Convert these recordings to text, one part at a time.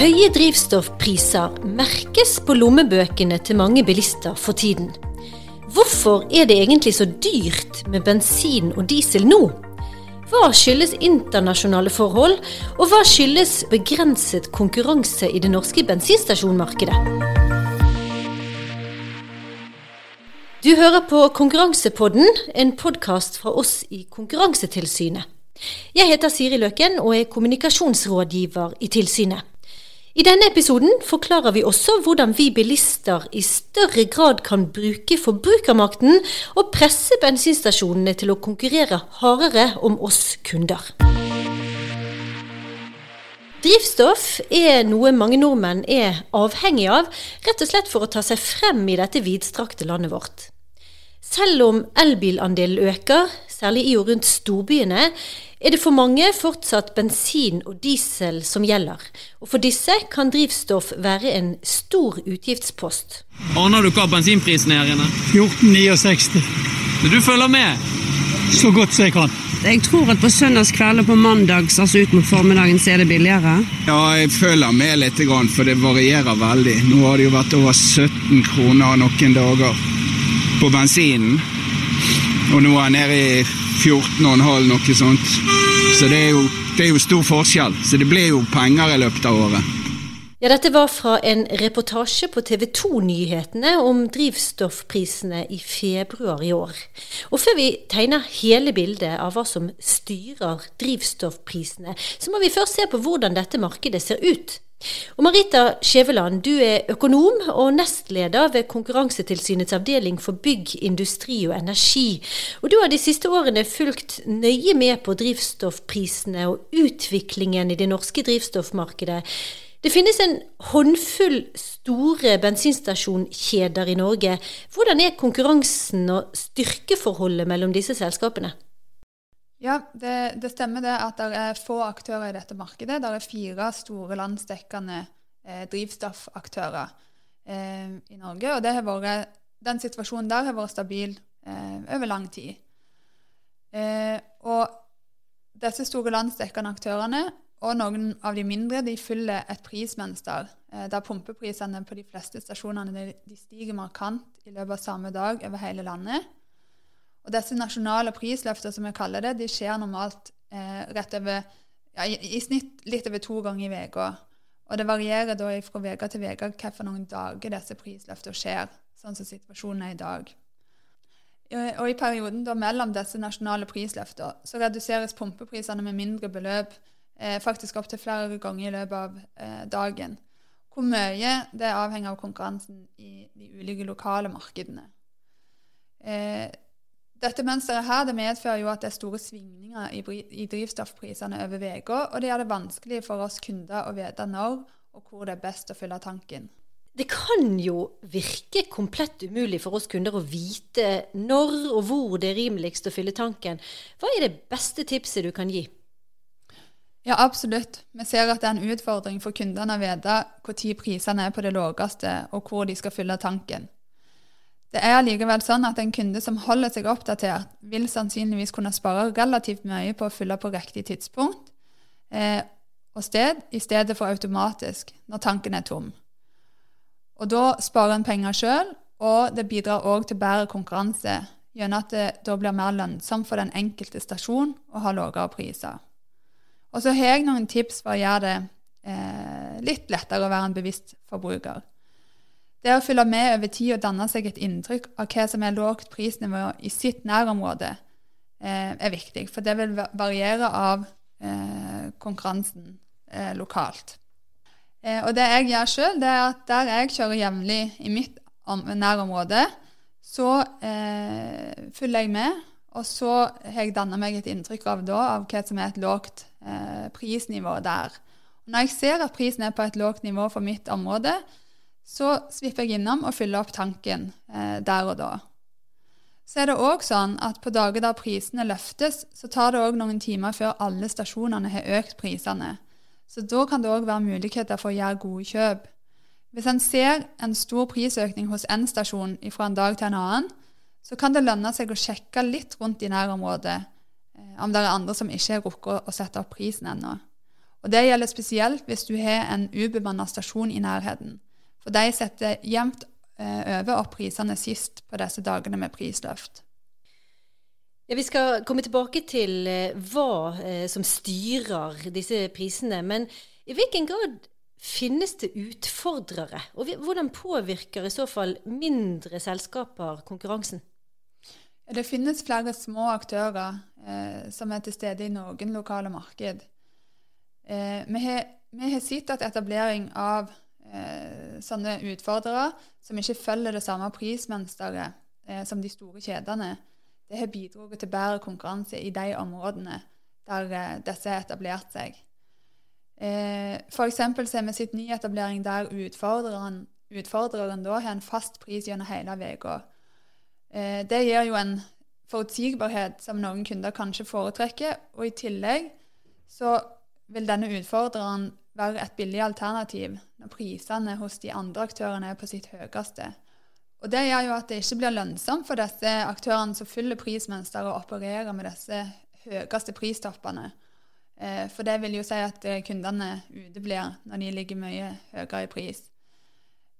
Høye drivstoffpriser merkes på lommebøkene til mange bilister for tiden. Hvorfor er det egentlig så dyrt med bensin og diesel nå? Hva skyldes internasjonale forhold, og hva skyldes begrenset konkurranse i det norske bensinstasjonmarkedet? Du hører på Konkurransepodden, en podkast fra oss i Konkurransetilsynet. Jeg heter Siri Løken og er kommunikasjonsrådgiver i tilsynet. I denne episoden forklarer vi også hvordan vi bilister i større grad kan bruke forbrukermakten og presse bensinstasjonene til å konkurrere hardere om oss kunder. Drivstoff er noe mange nordmenn er avhengig av, rett og slett for å ta seg frem i dette vidstrakte landet vårt. Selv om elbilandelen øker, særlig i og rundt storbyene, er det for mange fortsatt bensin og diesel som gjelder. Og for disse kan drivstoff være en stor utgiftspost. Aner du hva bensinprisen er her inne? 1469. Du følger med? Så godt som jeg kan. Jeg tror at på søndagskveld og på mandags, altså ut mot formiddagen, så er det billigere. Ja, jeg følger med litt, for det varierer veldig. Nå har det jo vært over 17 kroner noen dager på bensinen. Og nå er jeg nede i 14,5, noe sånt. Så det er, jo, det er jo stor forskjell. Så det ble jo penger i løpet av året. Ja, dette var fra en reportasje på TV 2-nyhetene om drivstoffprisene i februar i år. Og før vi tegner hele bildet av hva som styrer drivstoffprisene, så må vi først se på hvordan dette markedet ser ut. Og Marita Skjæveland, du er økonom og nestleder ved Konkurransetilsynets avdeling for bygg, industri og energi. Og du har de siste årene fulgt nøye med på drivstoffprisene og utviklingen i det norske drivstoffmarkedet. Det finnes en håndfull store bensinstasjonkjeder i Norge. Hvordan er konkurransen og styrkeforholdet mellom disse selskapene? Ja, det, det, stemmer det at det er få aktører i dette markedet. Det er fire store landsdekkende eh, drivstoffaktører eh, i Norge. Og vært, den situasjonen der har vært stabil eh, over lang tid. Eh, og disse store landsdekkende aktørene og noen av de mindre de følger et prismønster eh, der pumpeprisene på de fleste stasjonene de, de stiger markant i løpet av samme dag over hele landet. Og disse nasjonale prisløfter, som vi kaller det, de skjer normalt eh, rett over ja, i, i, snitt litt over to ganger i uka. Og det varierer da fra uke til uke hvilke dager disse prisløftene skjer, sånn som situasjonen er i dag. Og i perioden da mellom disse nasjonale prisløftene så reduseres pumpeprisene med mindre beløp, eh, faktisk opptil flere ganger i løpet av eh, dagen. Hvor mye det avhenger av konkurransen i de ulike lokale markedene. Eh, dette mønsteret her det medfører jo at det er store svingninger i, i drivstoffprisene over uka, og det gjør det vanskelig for oss kunder å vite når og hvor det er best å fylle tanken. Det kan jo virke komplett umulig for oss kunder å vite når og hvor det er rimeligst å fylle tanken. Hva er det beste tipset du kan gi? Ja, absolutt. Vi ser at det er en utfordring for kundene å vite når prisene er på det laveste, og hvor de skal fylle tanken. Det er likevel sånn at en kunde som holder seg oppdatert, vil sannsynligvis kunne spare relativt mye på å fylle på riktig tidspunkt eh, og sted, i stedet for automatisk når tanken er tom. Og Da sparer en penger sjøl, og det bidrar òg til bedre konkurranse gjennom at det da blir mer lønnsomt for den enkelte stasjon å ha lavere priser. Og så har jeg noen tips for å gjøre det eh, litt lettere å være en bevisst forbruker. Det å følge med over tid og danne seg et inntrykk av hva som er lågt prisnivå i sitt nærområde, eh, er viktig. For det vil variere av eh, konkurransen eh, lokalt. Eh, og det jeg gjør sjøl, er at der jeg kjører jevnlig i mitt nærområde, så eh, følger jeg med. Og så har jeg danna meg et inntrykk av, da, av hva som er et lågt eh, prisnivå der. Og når jeg ser at prisen er på et lågt nivå for mitt område, så svipper jeg innom og fyller opp tanken eh, der og da. Så er det òg sånn at på dager der prisene løftes, så tar det òg noen timer før alle stasjonene har økt prisene. Så da kan det òg være muligheter for å gjøre gode kjøp. Hvis en ser en stor prisøkning hos én stasjon fra en dag til en annen, så kan det lønne seg å sjekke litt rundt i nærområdet eh, om det er andre som ikke har rukket å sette opp prisen ennå. Og Det gjelder spesielt hvis du har en ubemanna stasjon i nærheten. For de setter jevnt eh, over opp prisene sist på disse dagene med prisløft. Ja, Vi skal komme tilbake til eh, hva eh, som styrer disse prisene. Men i hvilken grad finnes det utfordrere? Og hvordan påvirker i så fall mindre selskaper konkurransen? Det finnes flere små aktører eh, som er til stede i noen lokale marked. Eh, vi, har, vi har sett at etablering av eh, sånne utfordrere som ikke følger det samme prismønsteret eh, som de store kjedene, det har bidratt til bedre konkurranse i de områdene der eh, disse har etablert seg. Eh, så har vi sett nyetablering der utfordreren, utfordreren da har en fast pris gjennom hele uka. Eh, det gir jo en forutsigbarhet som noen kunder kanskje foretrekker, og i tillegg så vil denne utfordreren være et billig alternativ når prisene hos de andre aktørene er på sitt høyeste. Og Det gjør jo at det ikke blir lønnsomt for disse aktørene som følger prismønsteret og opererer med disse høyeste pristoppene. Eh, For det vil jo si at eh, kundene uteblir når de ligger mye høyere i pris.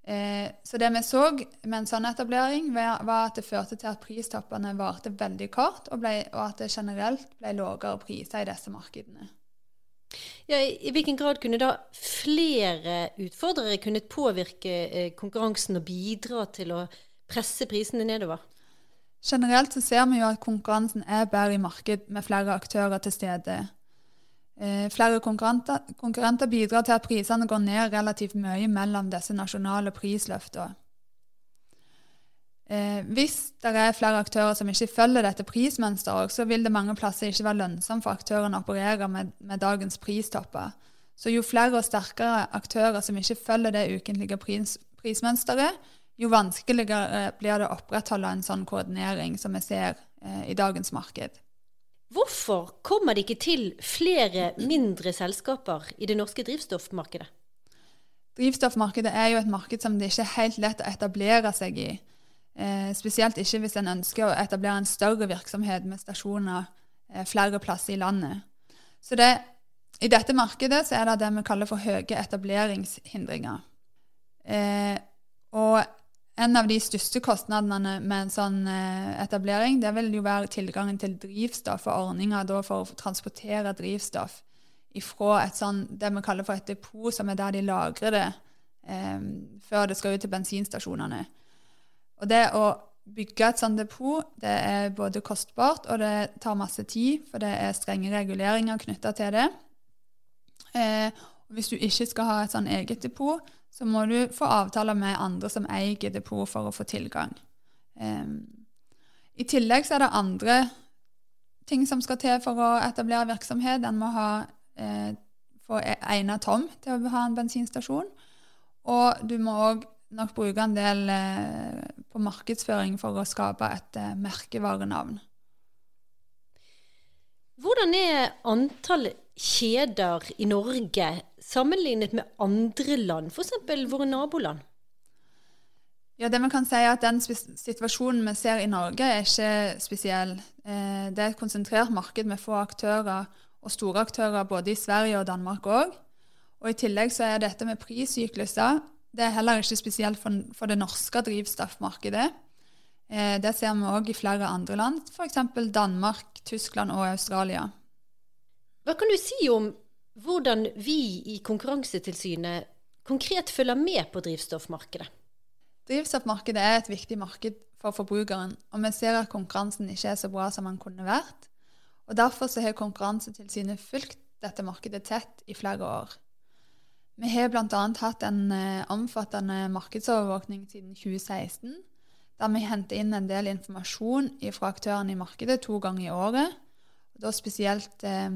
Eh, Så det vi så med en sånn etablering, var at det førte til at pristoppene varte veldig kort, og, ble, og at det generelt ble lavere priser i disse markedene. Ja, i, hvilken grad kunne da flere utfordrere kunnet påvirke eh, konkurransen og bidra til å presse prisene nedover? Generelt så ser vi jo at konkurransen er bedre i marked med flere aktører til stede. Eh, flere konkurrenter, konkurrenter bidrar til at prisene går ned relativt mye mellom disse nasjonale prisløftene. Eh, hvis det er flere aktører som ikke følger dette prismønsteret, så vil det mange plasser ikke være lønnsomt for aktørene å operere med, med dagens pristopper. Så jo flere og sterkere aktører som ikke følger det ukentlige pris, prismønsteret, jo vanskeligere blir det å opprettholde en sånn koordinering som vi ser eh, i dagens marked. Hvorfor kommer det ikke til flere mindre selskaper i det norske drivstoffmarkedet? Drivstoffmarkedet er jo et marked som det ikke er helt lett å etablere seg i. Eh, spesielt ikke hvis en ønsker å etablere en større virksomhet med stasjoner eh, flere plasser i landet. Så det, I dette markedet så er det det vi kaller for høye etableringshindringer. Eh, og en av de største kostnadene med en sånn eh, etablering, det vil jo være tilgangen til drivstoff og ordninger da for å transportere drivstoff ifra et sånn, det vi kaller for et depot, som er der de lagrer det eh, før det skal ut til bensinstasjonene. Og det å bygge et sånt depot, det er både kostbart, og det tar masse tid, for det er strenge reguleringer knytta til det. Eh, hvis du ikke skal ha et sånn eget depot, så må du få avtaler med andre som eier depot for å få tilgang. Eh, I tillegg så er det andre ting som skal til for å etablere virksomhet. En må ha, eh, få egnet tom til å ha en bensinstasjon. Og du må òg nok bruke en del eh, på markedsføring for å skape et eh, merkevarenavn. Hvordan er antall kjeder i Norge sammenlignet med andre land, f.eks. våre naboland? Ja, det man kan si er at Den situasjonen vi ser i Norge, er ikke spesiell. Eh, det er et konsentrert marked med få aktører og store aktører både i Sverige og Danmark òg. Og I tillegg så er dette med prissykluser det er heller ikke spesielt for, for det norske drivstoffmarkedet. Eh, det ser vi òg i flere andre land, f.eks. Danmark, Tyskland og Australia. Hva kan du si om hvordan vi i Konkurransetilsynet konkret følger med på drivstoffmarkedet? Drivstoffmarkedet er et viktig marked for forbrukeren, og vi ser at konkurransen ikke er så bra som den kunne vært. Og Derfor så har Konkurransetilsynet fulgt dette markedet tett i flere år. Vi har bl.a. hatt en eh, omfattende markedsovervåkning siden 2016, der vi henter inn en del informasjon fra aktørene i markedet to ganger i året. Og da spesielt eh,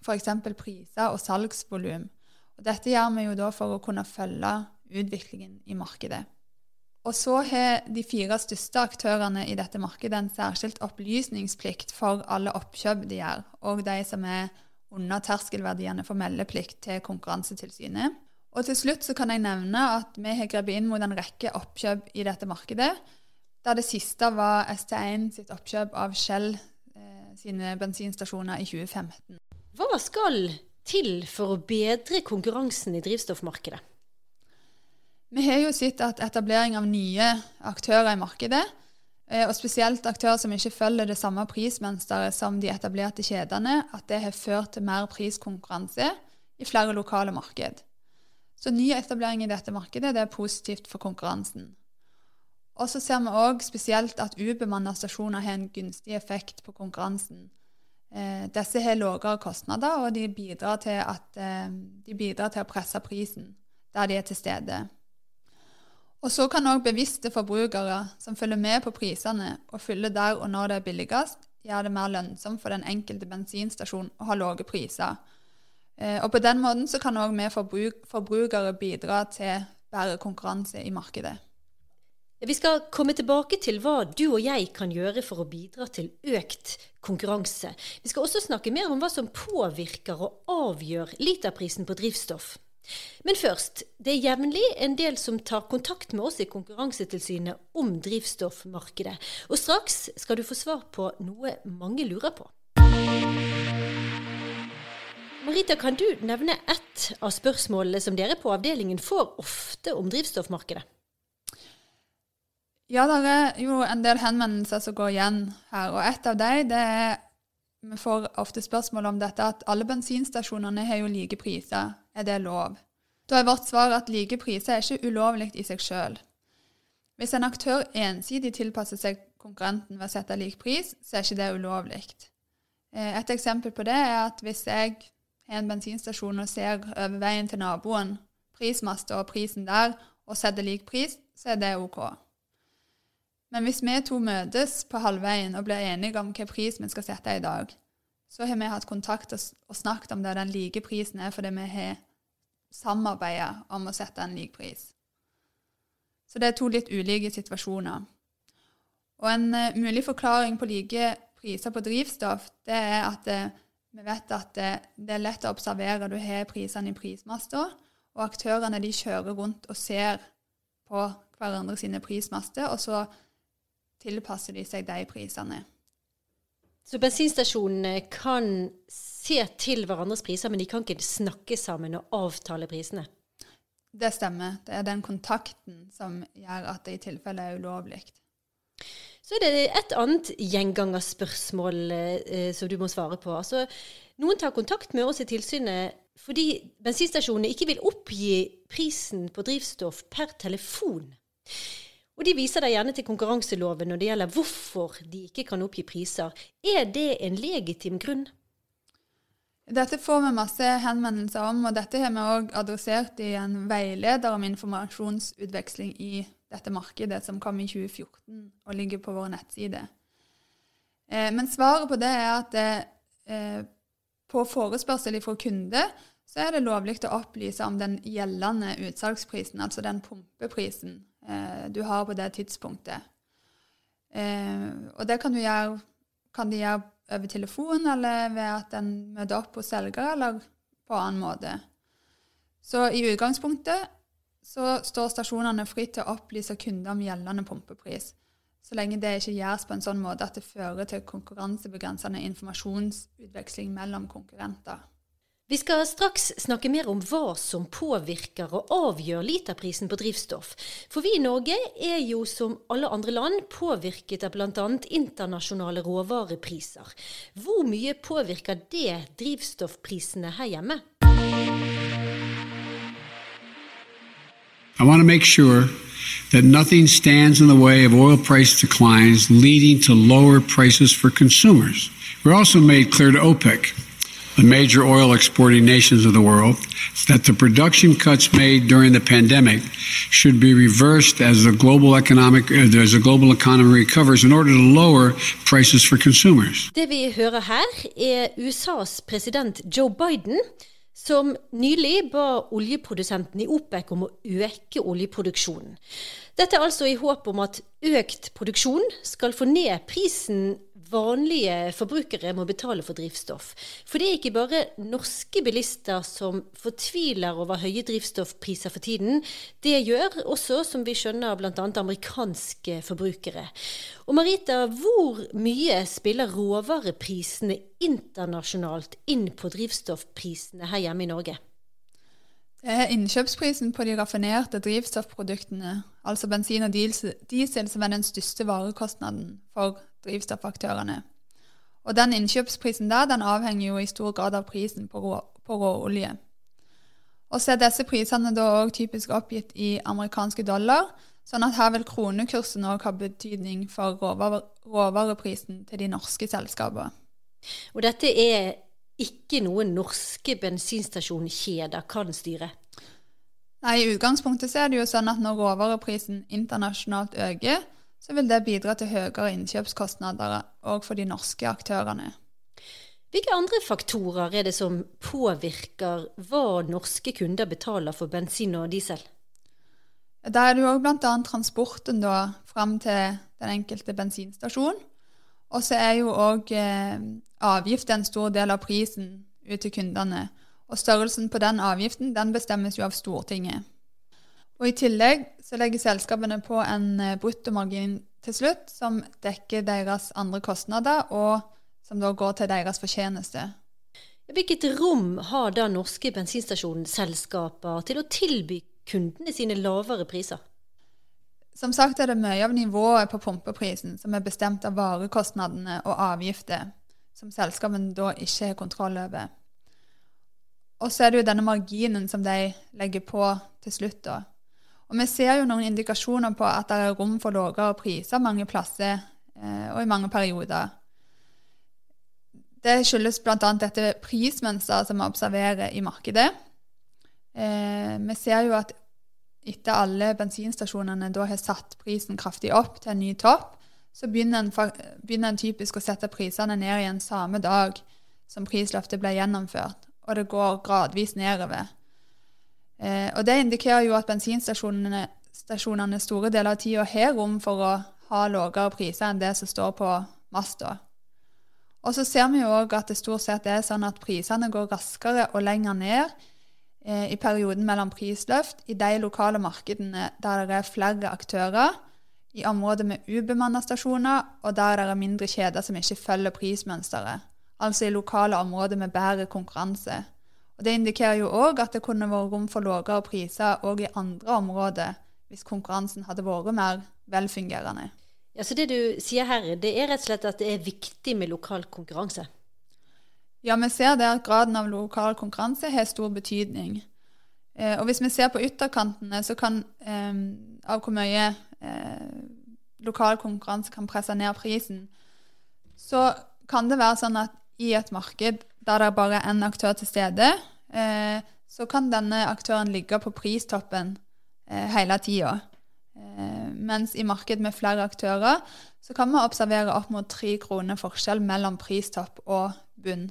f.eks. priser og salgsvolum. Dette gjør vi jo da for å kunne følge utviklingen i markedet. Og så har de fire største aktørene i dette markedet en særskilt opplysningsplikt for alle oppkjøp de gjør, og de som er under terskelverdiene for meldeplikt til Konkurransetilsynet. Og til slutt så kan jeg nevne at vi har grepet inn mot en rekke oppkjøp i dette markedet, der det siste var ST1 sitt oppkjøp av Shell eh, sine bensinstasjoner i 2015. Hva skal til for å bedre konkurransen i drivstoffmarkedet? Vi har jo sett at etablering av nye aktører i markedet, eh, og spesielt aktører som ikke følger det samme prismønsteret som de etablerte kjedene, at det har ført til mer priskonkurranse i flere lokale marked. Så ny etablering i dette markedet det er positivt for konkurransen. Og så ser vi òg spesielt at ubemanna stasjoner har en gunstig effekt på konkurransen. Eh, disse har lavere kostnader, og de bidrar, at, eh, de bidrar til å presse prisen der de er til stede. Og så kan òg bevisste forbrukere som følger med på prisene og fyller der og når det er billigst, gjøre det mer lønnsomt for den enkelte bensinstasjon å ha lave priser. Eh, og på den måten så kan òg vi forbruk forbrukere bidra til bedre konkurranse i markedet. Vi skal komme tilbake til hva du og jeg kan gjøre for å bidra til økt konkurranse. Vi skal også snakke mer om hva som påvirker og avgjør literprisen på drivstoff. Men først, det er jevnlig en del som tar kontakt med oss i Konkurransetilsynet om drivstoffmarkedet. Og straks skal du få svar på noe mange lurer på. Marita, kan du nevne ett av spørsmålene som dere på avdelingen får ofte om drivstoffmarkedet? Ja, det er jo en del henvendelser som går igjen her, og et av dem det er vi får ofte spørsmål om dette at alle bensinstasjonene har jo like priser. Er det lov? Da er vårt svar at like priser er ikke ulovlig i seg sjøl. Hvis en aktør ensidig tilpasser seg konkurrenten ved å sette lik pris, så er ikke det ulovlig. Eh, et eksempel på det er at hvis jeg en bensinstasjon og ser over veien til naboen, prismaster og prisen der, og setter lik pris, så er det OK. Men hvis vi to møtes på halvveien og blir enige om hvilken pris vi skal sette i dag, så har vi hatt kontakt og, snakket om det den like prisen er fordi vi har samarbeidet om å sette en lik pris. Så det er to litt ulike situasjoner. Og en uh, mulig forklaring på like priser på drivstoff, det er at uh, vi vet at det, det er lett å observere. Du har prisene i prismaster, og aktørene de kjører rundt og ser på hverandre sine prismaster, og så tilpasser de seg de prisene. Så bensinstasjonene kan se til hverandres priser, men de kan ikke snakke sammen og avtale prisene? Det stemmer. Det er den kontakten som gjør at det i tilfelle er ulovlig. Så er det et annet gjengangerspørsmål eh, som du må svare på. Altså, noen tar kontakt med oss i tilsynet fordi bensinstasjonene ikke vil oppgi prisen på drivstoff per telefon. Og de viser deg gjerne til konkurranseloven når det gjelder hvorfor de ikke kan oppgi priser. Er det en legitim grunn? Dette får vi masse henvendelser om, og dette har vi òg adressert i en veileder om informasjonsutveksling i dette markedet, som kom i 2014 og ligger på våre nettsider. Eh, men svaret på det er at det, eh, på forespørsel fra kunde så er det lovlig å opplyse om den gjeldende utsalgsprisen, altså den pumpeprisen eh, du har på det tidspunktet. Eh, og det kan gjøre, kan de gjøre over telefon, eller ved at en møter opp hos selger, eller på annen måte. Så i utgangspunktet så står stasjonene fritt til å opplyse kunder om gjeldende pumpepris, så lenge det ikke gjøres på en sånn måte at det fører til konkurransebegrensende informasjonsutveksling mellom konkurrenter. Vi skal straks snakke mer om hva som påvirker og avgjør literprisen på drivstoff. For vi i Norge er jo som alle andre land påvirket av bl.a. internasjonale råvarepriser. Hvor mye påvirker det drivstoffprisene her hjemme? I want to make sure that nothing stands in the way of oil price declines leading to lower prices for consumers. We're also made clear to OPEC the major oil exporting nations of the world, that the production cuts made during the pandemic should be reversed as the global economic uh, as the global economy recovers in order to lower prices for consumers. Det vi hører her, er USAs president Joe Biden som nylig ba oljeprodusenten i OPEC om å øke oljeproduksjonen. Dette er altså i håp om at økt produksjon skal få ned prisen vanlige forbrukere må betale for drivstoff. For det er ikke bare norske bilister som fortviler over høye drivstoffpriser for tiden. Det gjør også, som vi skjønner, bl.a. amerikanske forbrukere. Og Marita, hvor mye spiller råvareprisene internasjonalt inn på drivstoffprisene her hjemme i Norge? Det er innkjøpsprisen på de raffinerte drivstoffproduktene, altså bensin og diesel, som er den største varekostnaden for drivstoffaktørene. Og den innkjøpsprisen der, den avhenger jo i stor grad av prisen på, rå, på råolje. Og så er disse prisene da òg typisk oppgitt i amerikanske dollar, sånn at her vil kronekursen òg ha betydning for råvareprisen til de norske selskapene. Og dette er ikke noe norske bensinstasjonskjeder kan styre? Nei, I utgangspunktet så er det jo sånn at når råvareprisen internasjonalt øker, så vil det bidra til høyere innkjøpskostnader òg for de norske aktørene. Hvilke andre faktorer er det som påvirker hva norske kunder betaler for bensin og diesel? Da er det jo òg bl.a. transporten da, fram til den enkelte bensinstasjon. Og så er jo òg eh, avgift en stor del av prisen ut til kundene. Og størrelsen på den avgiften den bestemmes jo av Stortinget. Og I tillegg så legger selskapene på en eh, bruttomargin til slutt, som dekker deres andre kostnader, og som da går til deres fortjeneste. Hvilket rom har da norske bensinstasjonsselskaper til å tilby kundene sine lavere priser? Som sagt er det mye av nivået på pumpeprisen som er bestemt av varekostnadene og avgifter, som selskapene da ikke har kontroll over. Og så er det jo denne marginen som de legger på til slutt. da. Og vi ser jo noen indikasjoner på at det er rom for lavere priser mange plasser eh, og i mange perioder. Det skyldes bl.a. dette prismønsteret som vi observerer i markedet. Eh, vi ser jo at etter alle bensinstasjonene da har satt prisen kraftig opp til en ny topp, så begynner en, typisk å sette prisene ned igjen samme dag som prisløftet ble gjennomført, og det går gradvis nedover. Eh, og Det indikerer jo at bensinstasjonene store deler av tida har rom for å ha lavere priser enn det som står på masta. Og så ser vi jo òg at det stort sett er sånn at prisene går raskere og lenger ned Eh, i perioden mellom prisløft i de lokale markedene der det er flere aktører, i områder med ubemanna stasjoner, og der det er mindre kjeder som ikke følger prismønsteret. Altså i lokale områder med bedre konkurranse. Og Det indikerer jo òg at det kunne vært rom for lavere priser òg i andre områder, hvis konkurransen hadde vært mer velfungerende. Ja, Så det du sier her, det er rett og slett at det er viktig med lokal konkurranse? Ja, vi ser det at graden av lokal konkurranse har stor betydning. Eh, og hvis vi ser på ytterkantene, så kan eh, av hvor mye eh, lokal konkurranse kan presse ned prisen, så kan det være sånn at i et marked der det bare er én aktør til stede, så kan denne aktøren ligge på pristoppen eh, hele tida. Eh, mens i marked med flere aktører så kan vi observere opp mot tre kroner forskjell mellom pristopp og bunn.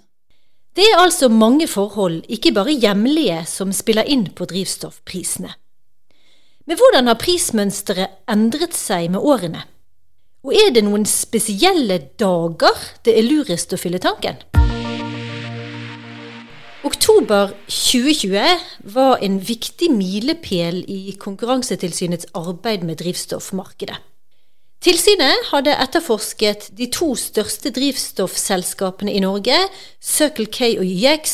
Det er altså mange forhold, ikke bare hjemlige, som spiller inn på drivstoffprisene. Men hvordan har prismønsteret endret seg med årene? Og er det noen spesielle dager det er lurest å fylle tanken? Oktober 2020 var en viktig milepæl i Konkurransetilsynets arbeid med drivstoffmarkedet. Tilsynet hadde etterforsket de to største drivstoffselskapene i Norge, Circle K og YX,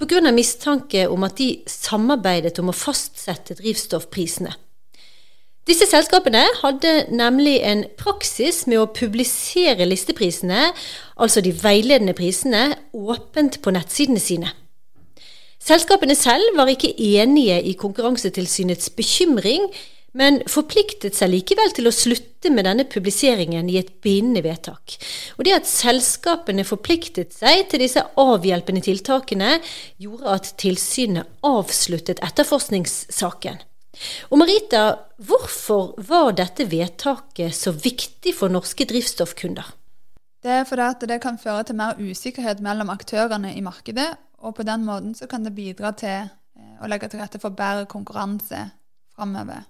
pga. mistanke om at de samarbeidet om å fastsette drivstoffprisene. Disse selskapene hadde nemlig en praksis med å publisere listeprisene, altså de veiledende prisene, åpent på nettsidene sine. Selskapene selv var ikke enige i Konkurransetilsynets bekymring men forpliktet seg likevel til å slutte med denne publiseringen i et bindende vedtak. Og det at selskapene forpliktet seg til disse avhjelpende tiltakene, gjorde at tilsynet avsluttet etterforskningssaken. Og Marita, hvorfor var dette vedtaket så viktig for norske drivstoffkunder? Det er fordi at det kan føre til mer usikkerhet mellom aktørene i markedet, og på den måten så kan det bidra til eh, å legge til rette for bedre konkurranse framover.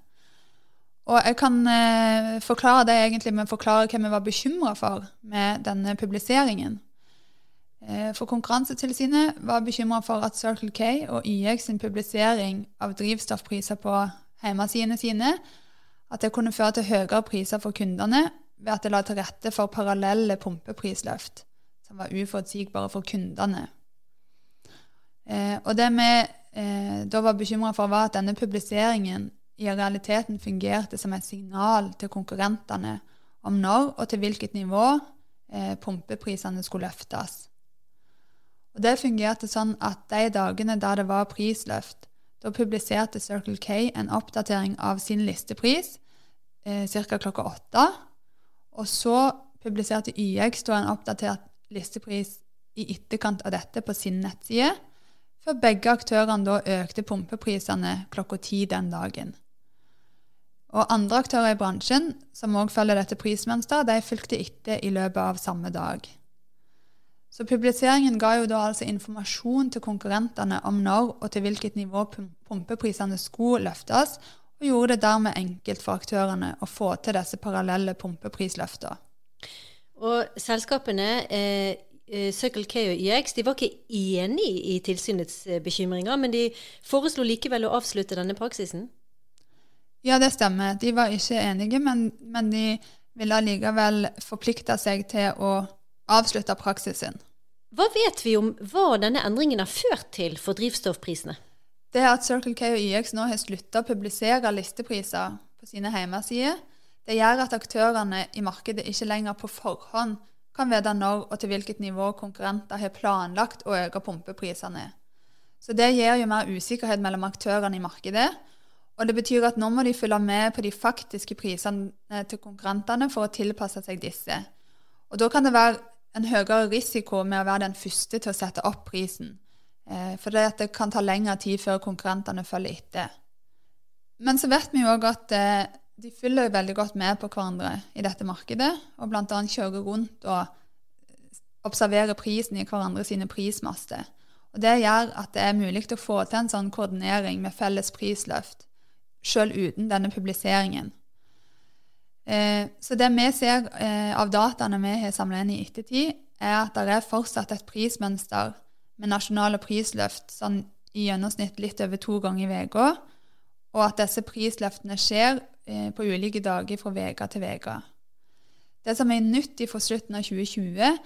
Og jeg kan eh, forklare det egentlig med å forklare hva vi var bekymra for med denne publiseringen. Eh, for Konkurransetilsynet var bekymra for at Circle K og YX sin publisering av drivstoffpriser på hjemmesidene sine at det kunne føre til høyere priser for kundene ved at det la til rette for parallelle pumpeprisløft, som var uforutsigbare for kundene. Eh, og det vi eh, da var bekymra for, var at denne publiseringen i realiteten fungerte som et signal til konkurrentene om når og til hvilket nivå eh, pumpeprisene skulle løftes. Og Det fungerte sånn at de dagene da det var prisløft, da publiserte Circle K en oppdatering av sin listepris eh, ca. klokka åtte. Og så publiserte YX da en oppdatert listepris i etterkant av dette på sin nettside, før begge aktørene da økte pumpeprisene klokka ti den dagen. Og andre aktører i bransjen, som òg følger dette prismønsteret, de fulgte etter i løpet av samme dag. Så publiseringen ga jo da altså informasjon til konkurrentene om når og til hvilket nivå pumpeprisene skulle løftes, og gjorde det dermed enkelt for aktørene å få til disse parallelle pumpeprisløftene. Og selskapene eh Circle K og IX de var ikke enig i tilsynets eh, bekymringer, men de foreslo likevel å avslutte denne praksisen? Ja, det stemmer. De var ikke enige, men, men de ville allikevel forplikte seg til å avslutte praksisen. Hva vet vi om hva denne endringen har ført til for drivstoffprisene? Det at Circle K og YX nå har slutta å publisere listepriser på sine hjemmesider, det gjør at aktørene i markedet ikke lenger på forhånd kan vite når og til hvilket nivå konkurrenter har planlagt å øke pumpeprisene. Så det gir jo mer usikkerhet mellom aktørene i markedet, og det betyr at nå må de følge med på de faktiske prisene til konkurrentene for å tilpasse seg disse. Og da kan det være en høyere risiko med å være den første til å sette opp prisen. Eh, for det kan ta lengre tid før konkurrentene følger etter. Men så vet vi jo òg at eh, de følger veldig godt med på hverandre i dette markedet, og bl.a. kjører rundt og observerer prisen i hverandre sine prismaster. Og Det gjør at det er mulig å få til en sånn koordinering med felles prisløft sjøl uten denne publiseringen. Eh, så det vi ser eh, av dataene vi har samla inn i ettertid, er at det er fortsatt et prismønster med nasjonale prisløft sånn i gjennomsnitt litt over to ganger i uka, og at disse prisløftene skjer eh, på ulike dager fra uke til uke. Det som er nytt fra slutten av 2020,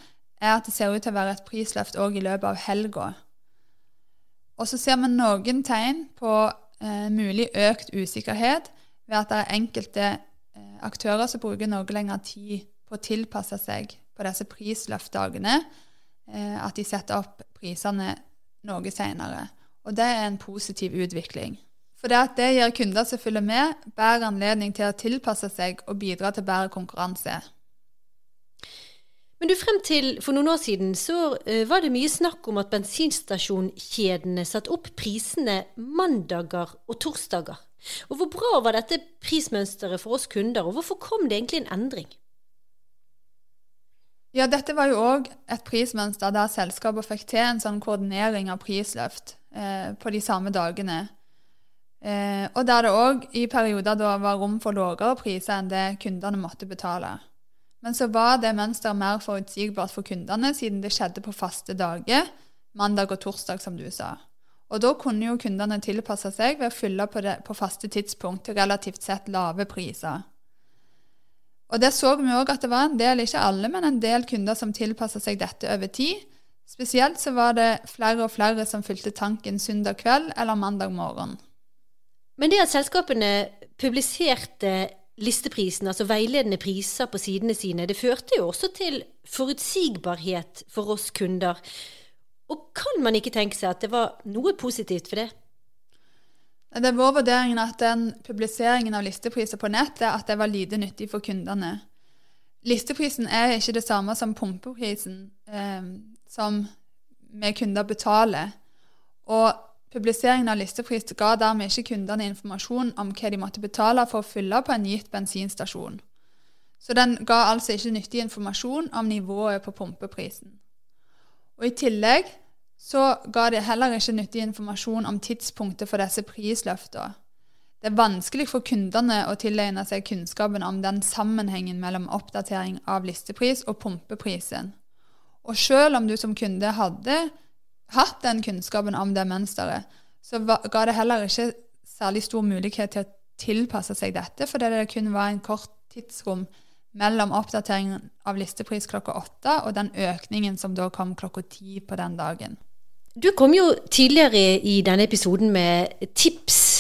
er at det ser ut til å være et prisløft òg i løpet av helga. Og så ser vi noen tegn på eh, mulig økt usikkerhet ved at det er enkelte eh, aktører som bruker noe lengre tid på å tilpasse seg på disse prisløftdagene. Eh, at de setter opp prisene noe senere. Og det er en positiv utvikling. For det at det gir kunder som følger med, bedre anledning til å tilpasse seg og bidra til bedre konkurranse. Men du, frem til for noen år siden så uh, var det mye snakk om at bensinstasjonkjedene satte opp prisene mandager og torsdager. Og Hvor bra var dette prismønsteret for oss kunder, og hvorfor kom det egentlig en endring? Ja, dette var jo òg et prismønster der selskapet fikk til en sånn koordinering av prisløft eh, på de samme dagene. Eh, og der det òg i perioder da var rom for lavere priser enn det kundene måtte betale. Men så var det mønsteret mer forutsigbart for kundene, siden det skjedde på faste dager, mandag og torsdag, som du sa. Og da kunne jo kundene tilpasse seg ved å fylle på, det, på faste tidspunkt til relativt sett lave priser. Og det så vi òg at det var en del, ikke alle, men en del kunder som tilpassa seg dette over tid. Spesielt så var det flere og flere som fylte tanken søndag kveld eller mandag morgen. Men det at selskapene publiserte listeprisen, altså veiledende priser på sidene sine, det førte jo også til forutsigbarhet for oss kunder. Og kan man ikke tenke seg at det var noe positivt for det? Det er vår vurdering at den publiseringen av listepriser på nettet at det var lite nyttig for kundene. Listeprisen er ikke det samme som pumpeprisen eh, som vi kunder betaler. Og Publiseringen av listepris ga dermed ikke kundene informasjon om hva de måtte betale for å fylle på en gitt bensinstasjon. Så den ga altså ikke nyttig informasjon om nivået på pumpeprisen. Og I tillegg så ga det heller ikke nyttig informasjon om tidspunktet for disse prisløftene. Det er vanskelig for kundene å tilegne seg kunnskapen om den sammenhengen mellom oppdatering av listepris og pumpeprisen. Og selv om du som kunde hadde hatt den kunnskapen om det mønsteret, så ga det heller ikke særlig stor mulighet til å tilpasse seg dette, fordi det kun var en kort tidsrom mellom oppdateringen av listepris klokka åtte og den økningen som da kom klokka ti på den dagen. Du kom jo tidligere i denne episoden med tips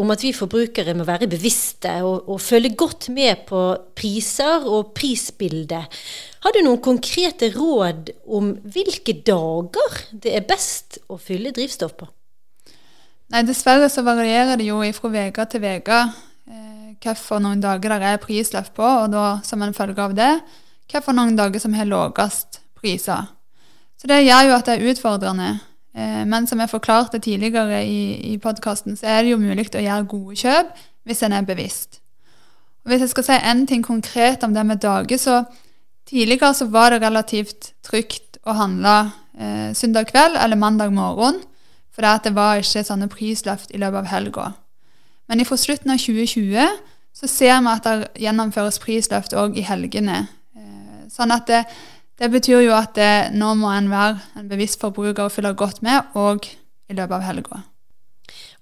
om at vi forbrukere må være bevisste og, og følge godt med på priser og prisbildet. Har du noen konkrete råd om hvilke dager det er best å fylle drivstoff på? Nei, Dessverre så varierer det jo fra uke til uke eh, hvilke dager det er prisløft på, og da som en følge av det hvilke dager som har lavest priser. Så det gjør jo at det er utfordrende. Eh, men som jeg forklarte tidligere i, i podkasten, så er det jo mulig å gjøre gode kjøp hvis en er bevisst. Hvis jeg skal si en ting konkret om det med dager, så tidligere så var det relativt trygt å handle eh, søndag kveld eller mandag morgen, for det var ikke sånne prisløft i løpet av helga. Men fra slutten av 2020 så ser vi at det gjennomføres prisløft òg i helgene. Eh, sånn at det, det betyr jo at det, nå må en være en bevisst forbruker og følge godt med, og i løpet av helga.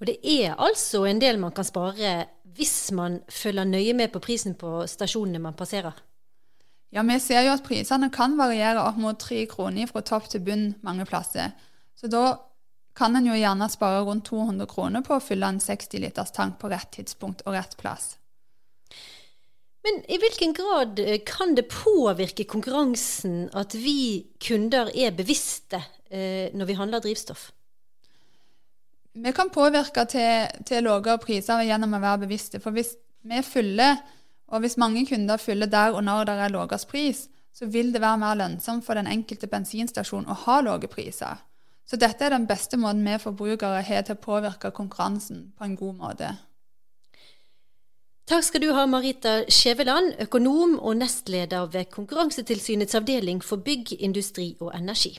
Og det er altså en del man kan spare hvis man følger nøye med på prisen på stasjonene man passerer? Ja, vi ser jo at prisene kan variere opp mot tre kroner fra topp til bunn mange plasser. Så da kan en jo gjerne spare rundt 200 kroner på å fylle en 60 liters tank på rett tidspunkt og rett plass. Men i hvilken grad eh, kan det påvirke konkurransen at vi kunder er bevisste eh, når vi handler drivstoff? Vi kan påvirke til, til lavere priser gjennom å være bevisste. For hvis vi fyller, og hvis mange kunder fyller der og når det er lavest pris, så vil det være mer lønnsomt for den enkelte bensinstasjon å ha lave priser. Så dette er den beste måten vi forbrukere har til å påvirke konkurransen på en god måte. Takk skal du ha, Marita Skjæveland, økonom og nestleder ved Konkurransetilsynets avdeling for bygg, industri og energi.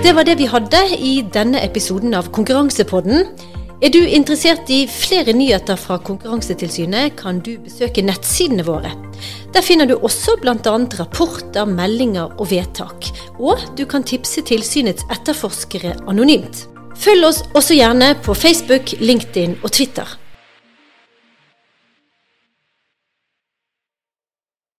Det var det vi hadde i denne episoden av Konkurransepodden. Er du interessert i flere nyheter fra Konkurransetilsynet, kan du besøke nettsidene våre. Der finner du også bl.a. rapporter, meldinger og vedtak. Og du kan tipse tilsynets etterforskere anonymt. Følg oss også gjerne på Facebook, LinkedIn og Twitter.